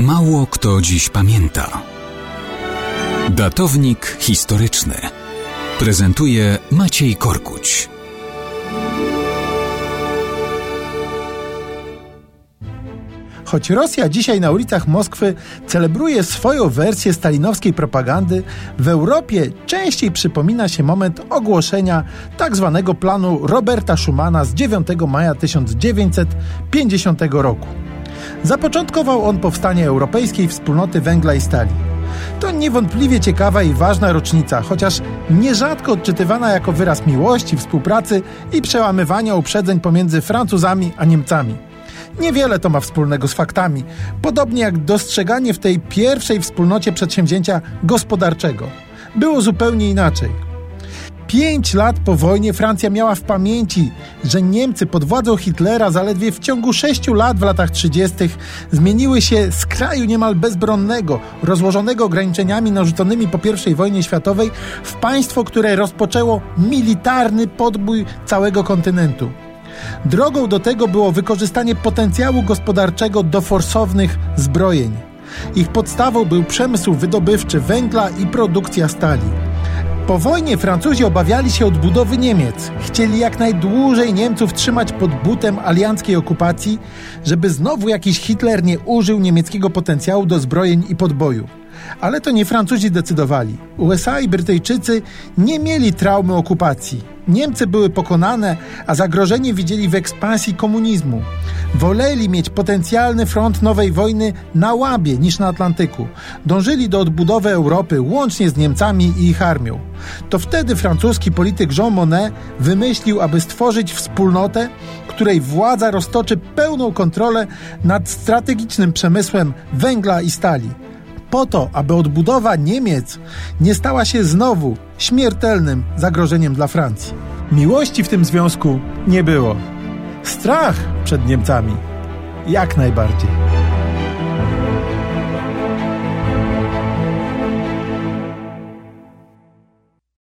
Mało kto dziś pamięta. Datownik historyczny prezentuje Maciej Korkuć. Choć Rosja dzisiaj na ulicach Moskwy celebruje swoją wersję stalinowskiej propagandy, w Europie częściej przypomina się moment ogłoszenia tzw. Tak planu Roberta Schumana z 9 maja 1950 roku. Zapoczątkował on powstanie Europejskiej Wspólnoty Węgla i Stali. To niewątpliwie ciekawa i ważna rocznica, chociaż nierzadko odczytywana jako wyraz miłości, współpracy i przełamywania uprzedzeń pomiędzy Francuzami a Niemcami. Niewiele to ma wspólnego z faktami, podobnie jak dostrzeganie w tej pierwszej wspólnocie przedsięwzięcia gospodarczego. Było zupełnie inaczej. Pięć lat po wojnie Francja miała w pamięci, że Niemcy pod władzą Hitlera zaledwie w ciągu sześciu lat w latach 30. zmieniły się z kraju niemal bezbronnego, rozłożonego ograniczeniami narzuconymi po I wojnie światowej, w państwo, które rozpoczęło militarny podbój całego kontynentu. Drogą do tego było wykorzystanie potencjału gospodarczego do forsownych zbrojeń. Ich podstawą był przemysł wydobywczy węgla i produkcja stali. Po wojnie Francuzi obawiali się odbudowy Niemiec. Chcieli jak najdłużej Niemców trzymać pod butem alianckiej okupacji, żeby znowu jakiś Hitler nie użył niemieckiego potencjału do zbrojeń i podboju. Ale to nie Francuzi decydowali. USA i Brytyjczycy nie mieli traumy okupacji. Niemcy były pokonane, a zagrożenie widzieli w ekspansji komunizmu. Woleli mieć potencjalny front nowej wojny na Łabie niż na Atlantyku. Dążyli do odbudowy Europy łącznie z Niemcami i ich armią. To wtedy francuski polityk Jean Monnet wymyślił, aby stworzyć wspólnotę, której władza roztoczy pełną kontrolę nad strategicznym przemysłem węgla i stali po to, aby odbudowa Niemiec nie stała się znowu śmiertelnym zagrożeniem dla Francji. Miłości w tym związku nie było. Strach przed Niemcami jak najbardziej.